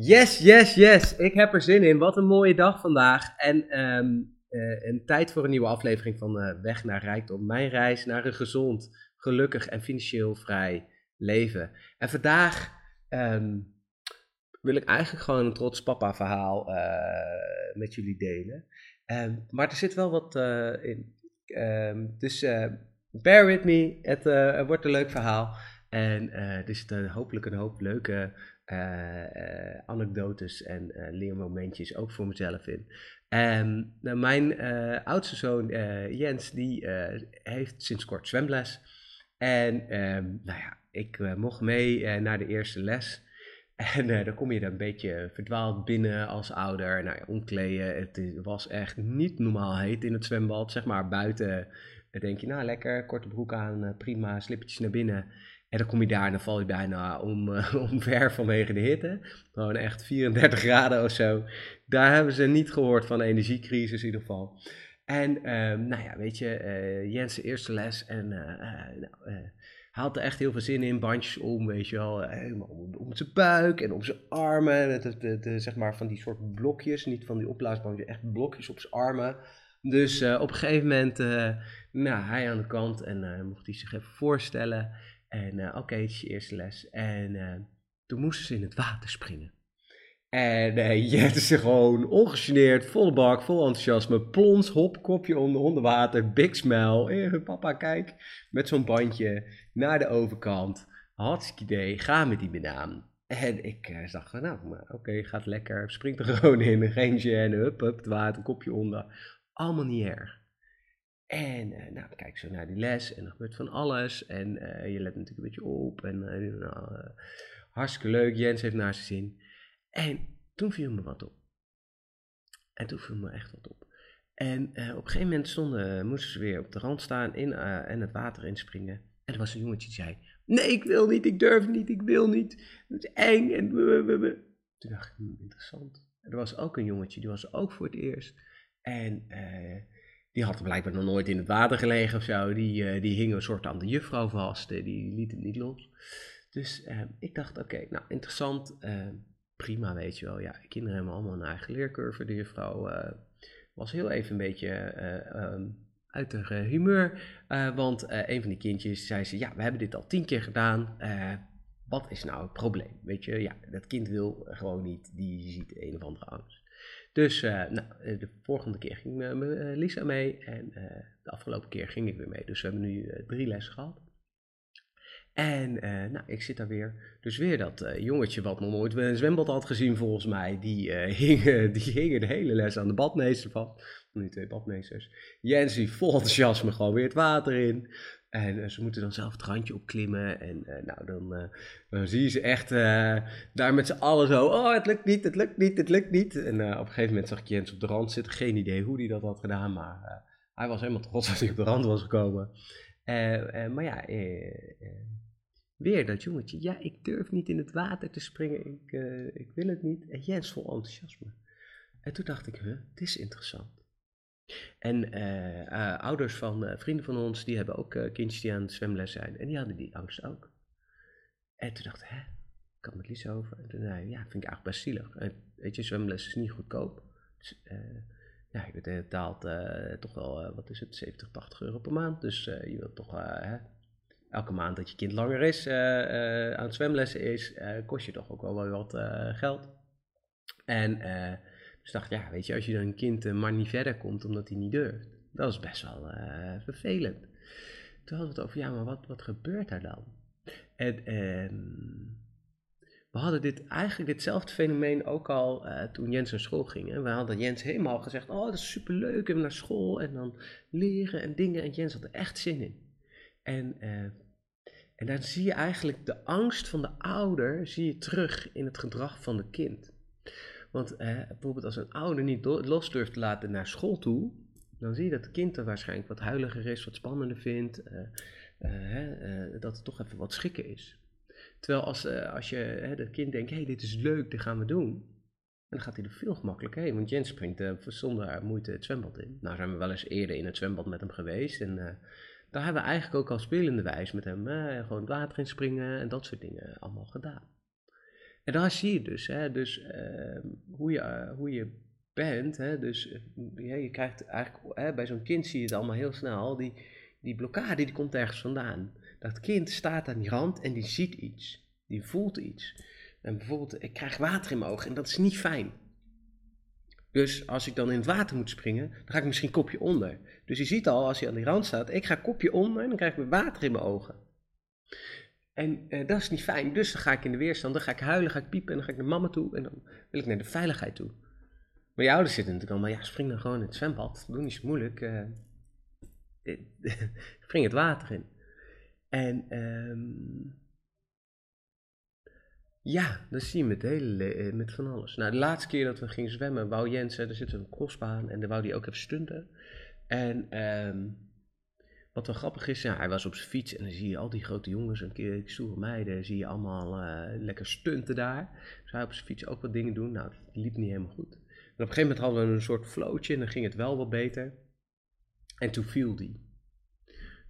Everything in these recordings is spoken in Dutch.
Yes, yes, yes. Ik heb er zin in. Wat een mooie dag vandaag. En ehm, eh, een tijd voor een nieuwe aflevering van eh, Weg naar Rijkdom. Mijn reis naar een gezond, gelukkig en financieel vrij leven. En vandaag ehm, wil ik eigenlijk gewoon een trots papa verhaal eh, met jullie delen. Ehm, maar er zit wel wat in. dus bear with me. Het wordt een leuk verhaal. En er zitten hopelijk een hoop leuke uh, anekdotes en uh, leermomentjes ook voor mezelf in. En nou, mijn oudste zoon Jens, die heeft sinds kort zwemles. En ehm, nou ja, ik mocht mee naar de eerste les. En dan kom je er een beetje verdwaald binnen als ouder. Nou omkleden. Het was echt niet normaal heet in het zwembad. Zeg maar buiten denk je, nou lekker, korte broek aan, prima, slippertjes naar binnen. En dan kom je daar en dan val je bijna om, uh, omver vanwege de hitte. Gewoon echt 34 graden of zo. Daar hebben ze niet gehoord van energiecrisis in ieder geval. En um, nou ja, weet je, uh, Jens' eerste les en uh, nou, had er echt heel veel zin in. Bandjes om, weet je wel, helemaal om, om zijn buik en om zijn armen. De, de, de, zeg maar van die soort blokjes, niet van die opblaasbandjes, echt blokjes op zijn armen. Dus op een gegeven moment, nou, hij aan de kant en mocht hij zich even voorstellen. En uh, oké, het is je eerste les. En uh, toen moesten ze in het water springen. En uh, Jens gewoon ongegeneerd, volle bak, vol enthousiasme, plons, hop, kopje onder, onder water, big smile. Eh, papa, kijk, met zo'n bandje naar de overkant. Hartstikke idee, ga met die banaan. En ik uh, dacht van, nou, oké, gaat lekker, springt er gewoon in, geen gêne, hup, hup, het water, kopje onder. Allemaal niet erg. En uh, nou, kijk zo naar die les en er gebeurt van alles. En uh, je let natuurlijk een beetje op. En uh, nou, hartstikke leuk, Jens heeft naar zijn zin. En toen viel me wat op. En toen viel me echt wat op. En op een gegeven moment stonden, moesten ze weer op de rand staan in, en het water inspringen. En er was een jongetje die zei: Nee, ik wil niet, ik durf niet, ik wil niet. Het is eng. En toen dacht ik: hm, interessant. Er was ook een jongetje, die was ook voor het eerst. En die had blijkbaar nog nooit in het water gelegen of zo. Die, uh, die hing een soort aan de juffrouw vast. Uh, die liet het niet los. Dus uh, ik dacht, oké, nou interessant. prima, weet je wel. Ja, kinderen hebben allemaal een eigen leercurve. De juffrouw was heel even een beetje um, uit haar humeur. want een van die kindjes zei ze, ja, we hebben dit al tien keer gedaan. wat is nou het probleem? Weet je, ja, dat kind wil gewoon niet. Die ziet een of andere angst. Dus uh, nou, eh, de volgende keer ging uh, Lisa mee en de afgelopen keer ging ik weer mee. Dus we hebben nu drie lessen gehad. En nou, ik zit daar weer. Dus weer dat jongetje wat nog nooit een zwembad had gezien volgens mij. Die, hing, die hing de hele les aan de badmeester van. Nu twee badmeesters. Jens die vol enthousiasme gewoon weer het water in. En uh, ze moeten dan zelf het randje opklimmen. En uh, nou, dan, uh, dan, zie je ze echt daar met z'n allen zo. Oh, het lukt niet, het lukt niet, het lukt niet. En op een gegeven moment zag ik Jens op de rand zitten. Geen idee hoe hij dat had gedaan. Maar hij was helemaal trots dat hij op de rand was gekomen. maar ja, weer dat jongetje. Ja, ik durf niet in het water te springen. Ik, ik wil het niet. En Jens vol enthousiasme. En toen dacht ik, huh, dit is interessant. En uh, uh, ouders van vrienden van ons, die hebben ook kindjes die aan het zwemles zijn. En die hadden die ouders ook. En toen dacht ik, hè, ik had met Lisa over. En toen zei ja, vind ik eigenlijk best zielig. En, weet je, zwemles is niet goedkoop. Dus, ja, je betaalt toch wel, wat is het, 70, 80 euro per maand. Dus je wilt toch, hè, elke maand dat je kind langer is, aan het zwemlessen is, kost je toch ook wel wat geld. En dus dacht, ja, weet je, als je dan een kind uh, maar niet verder komt omdat hij niet durft, dat is best wel uh, vervelend. Toen hadden we het over, ja, maar wat, wat gebeurt daar dan? En, en we hadden dit, eigenlijk ditzelfde fenomeen ook al uh, toen Jens naar school ging. Hè? We hadden Jens helemaal gezegd, oh, dat is superleuk, en naar school en dan leren en dingen. En Jens had er echt zin in. En, en dan zie je eigenlijk de angst van de ouder, zie je terug in het gedrag van het kind. Want eh, bijvoorbeeld als een ouder niet los durft te laten naar school toe, dan zie je dat het kind er waarschijnlijk wat huiliger is, wat spannender vindt, uh, uh, dat het toch even wat schikken is. Terwijl als, als je het kind denkt, hé, hey, dit is leuk, dit gaan we doen, dan gaat hij er veel gemakkelijker heen. Want Jens springt zonder moeite het zwembad in. Nou zijn we wel eens eerder in het zwembad met hem geweest en daar hebben we eigenlijk ook al spelende wijs met hem gewoon het water in springen en dat soort dingen allemaal gedaan. En daar zie je dus, hè, dus ehm, hoe, je, hoe je bent. Hè, dus ja, je krijgt eigenlijk, hè, bij zo'n kind zie je het allemaal heel snel. Die, die blokkade die komt ergens vandaan. Dat kind staat aan die rand en die ziet iets. Die voelt iets. En bijvoorbeeld, ik krijg water in mijn ogen en dat is niet fijn. Dus als ik dan in het water moet springen, dan ga ik misschien kopje onder. Dus je ziet al, als je aan die rand staat, ik ga kopje onder en dan krijg ik water in mijn ogen. En eh, dat is niet fijn, dus dan ga ik in de weerstand, dan ga ik huilen, ga ik piepen en dan ga ik naar mama toe en dan wil ik naar de veiligheid toe. Maar je ouders zitten natuurlijk allemaal, ja, spring dan gewoon in het zwembad, doe niet zo moeilijk. Uh, spring het water in. En um, ja, dat zie je met, hele, eh, met van alles. Nou, de laatste keer dat we gingen zwemmen, wou Jens, er zit een crossbaan en daar wou hij ook even stunten. En um, wat wel grappig is, ja, hij was op zijn fiets en dan zie je al die grote jongens en stoere meiden, zie je allemaal uh, lekker stunten daar. Dus hij op zijn fiets ook wat dingen doen. Nou, dat liep niet helemaal goed. En op een gegeven moment hadden we een soort flootje en dan ging het wel wat beter. En toen viel die.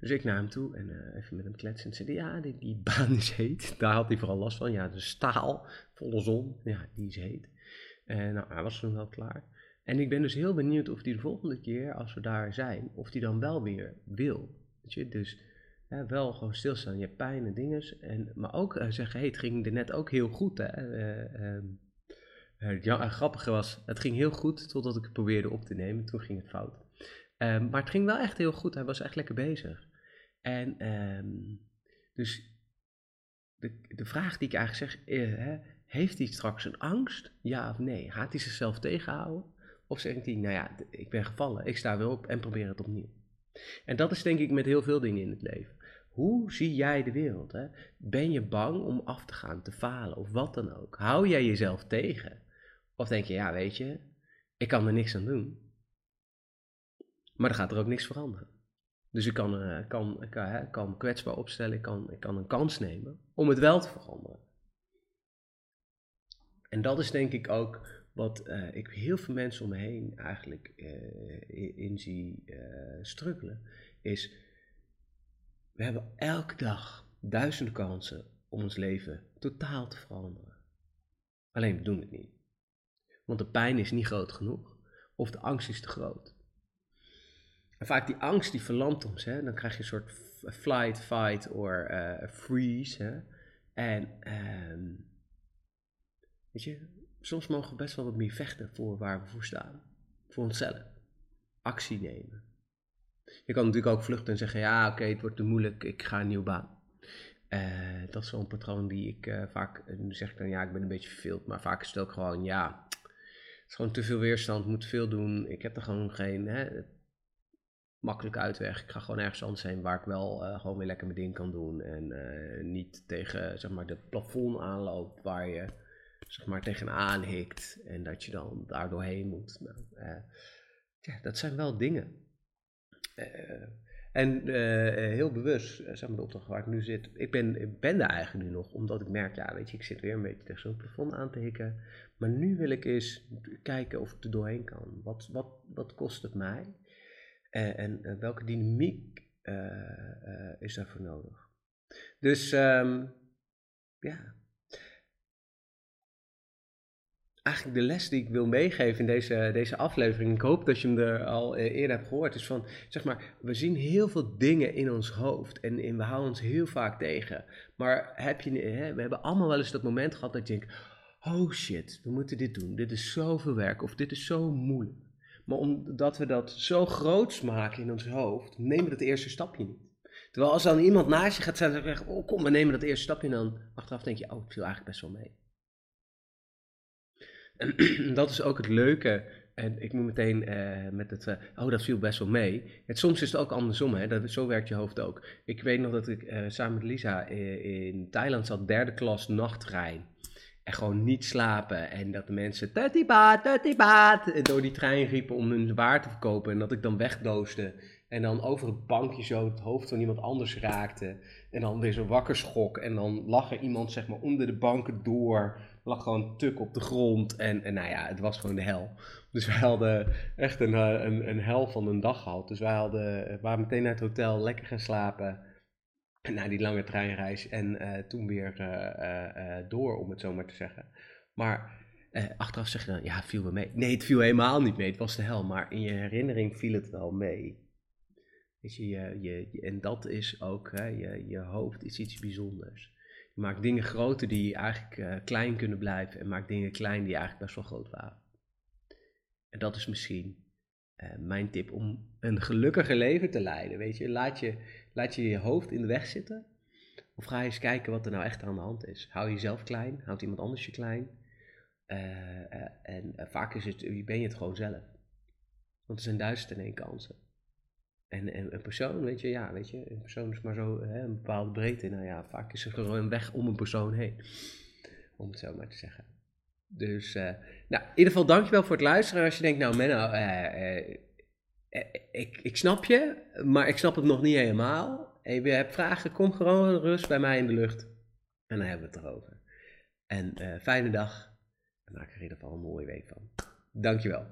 Dus ik naar hem toe en uh, even met hem kletsen. En zei, ja, die, die, baan is heet. Daar had hij vooral last van. Ja, de staal, volle zon, ja, die is heet. En nou, hij was toen wel klaar. En ik ben dus heel benieuwd of hij de volgende keer, als we daar zijn, of hij dan wel weer wil. Weet je, dus wel gewoon stilstaan. Je pijn en dingen. En, maar ook uh, zeggen, hey, het ging er net ook heel goed. Hè? Uh, ja, grappige was, het ging heel goed totdat ik het probeerde op te nemen. Toen ging het fout. Um, maar het ging wel echt heel goed. Hij was echt lekker bezig. En um, dus de, de vraag die ik eigenlijk zeg, uh, heeft hij straks een angst? Ja of nee? Gaat hij zichzelf tegenhouden? Of zegt hij, nou ja, ik ben gevallen, ik sta weer op en probeer het opnieuw. En dat is denk ik met heel veel dingen in het leven. Hoe zie jij de wereld? Hè? Ben je bang om af te gaan, te falen of wat dan ook? Hou jij jezelf tegen? Of denk je, ja, weet je, ik kan er niks aan doen. Maar dan gaat er ook niks veranderen. Dus ik kan, uh, kan, kwetsbaar opstellen, ik kan, ik kan een kans nemen om het wel te veranderen. En dat is denk ik ook wat uh, ik heel veel mensen om me heen eigenlijk uh, in zie struggelen, is we hebben elke dag duizenden kansen om ons leven totaal te veranderen. Alleen we doen het niet. Want de pijn is niet groot genoeg of de angst is te groot. En vaak die angst die verlamt ons. Hè? Dan krijg je een soort flight, fight of uh, freeze. Hè? En um, weet je, soms mogen we best wel wat meer vechten voor waar we voor staan. Voor onszelf. Actie nemen. Je kan natuurlijk ook vluchten en zeggen, ja oké, het wordt te moeilijk, ik ga een nieuwe baan. Uh, dat is zo'n patroon die ik uh, vaak, nu zeg ik dan ja, ik ben een beetje verveeld, maar vaak het ook gewoon, ja, het is gewoon te veel weerstand, moet veel doen, ik heb er gewoon geen, hè, makkelijke uitweg. Ik ga gewoon ergens anders heen waar ik wel uh, gewoon weer lekker mijn ding kan doen. En uh, niet tegen zeg maar, de plafond aanloopt waar je zeg maar, tegenaan hikt. En dat je dan daar doorheen moet. Nou, uh, ja, dat zijn wel dingen. en heel bewust, zeg maar de opdracht waar ik nu zit. Ik ben, ik ben daar eigenlijk nu nog, omdat ik merk, ja weet je, ik zit weer een beetje tegen zo'n plafond aan te hikken. Maar nu wil ik eens kijken of ik er doorheen kan. Wat, wat, wat kost het mij? En, en, en welke dynamiek uh, is daarvoor nodig? Dus um, ja. Eigenlijk de les die ik wil meegeven in deze, deze aflevering, ik hoop dat je hem er al eerder hebt gehoord, is van, zeg maar, we zien heel veel dingen in ons hoofd en, en we houden ons heel vaak tegen. Maar heb je, hè, we hebben allemaal wel eens dat moment gehad dat je denkt, oh shit, we moeten dit doen, dit is zoveel werk of dit is zo moeilijk. Maar omdat we dat zo groots maken in ons hoofd, nemen we dat eerste stapje niet. Terwijl als dan iemand naast je gaat staan en zegt, oh kom, we nemen dat eerste stapje. En dan achteraf denk je, oh, het viel eigenlijk best wel mee. En dat is ook het leuke. En ik moet meteen uh, met het, uh, oh, dat viel best wel mee. Het, soms is het ook andersom, hè? Dat, zo werkt je hoofd ook. Ik weet nog dat ik uh, samen met Lisa in Thailand zat, derde klas nachttrein. En gewoon niet slapen. En dat de mensen, tutty baat, tutty baat, door die trein riepen om hun waar te verkopen. En dat ik dan wegdoosde. En dan over het bankje zo het hoofd van iemand anders raakte. En dan weer zo wakker schok. En dan lag er iemand zeg maar onder de banken door. Lag gewoon tuk op de grond. En, en nou ja, het was gewoon de hel. Dus wij hadden echt een, een, een hel van een dag gehad. Dus wij hadden, waren meteen naar het hotel, lekker gaan slapen. na die lange treinreis en eh, toen weer eh, eh, door, om het zo maar te zeggen. Maar achteraf zeg je dan, ja, viel me mee. Nee, het viel helemaal niet mee, het was de hel. Maar in je herinnering viel het wel mee. Weet je, je, je, en dat is ook, hè, je, je hoofd is iets bijzonders. Je maakt dingen groter die eigenlijk klein kunnen blijven en maakt dingen klein die eigenlijk best wel groot waren. En dat is misschien mijn tip om een gelukkiger leven te leiden. Weet je, laat je Laat je je hoofd in de weg zitten? Of ga eens kijken wat er nou echt aan de hand is? Hou jezelf klein? Houdt iemand anders je klein? Uh, uh, en vaak is het, ben je het gewoon zelf. Want er zijn duizend en één kansen. En, en, een persoon, weet je, ja, weet je, een persoon is maar zo hè, een bepaalde breedte. Nou ja, vaak is er gewoon een weg om een persoon heen. Om het zo maar te zeggen. Dus, nou, in ieder geval dankjewel voor het luisteren. Als je denkt, nou Menno, eh, ik, ik snap je, maar ik snap het nog niet helemaal. En je hebt vragen, kom gewoon rust bij mij in de lucht. En dan hebben we het erover. En uh, fijne dag. En maak er in ieder geval een mooie week van. Dankjewel.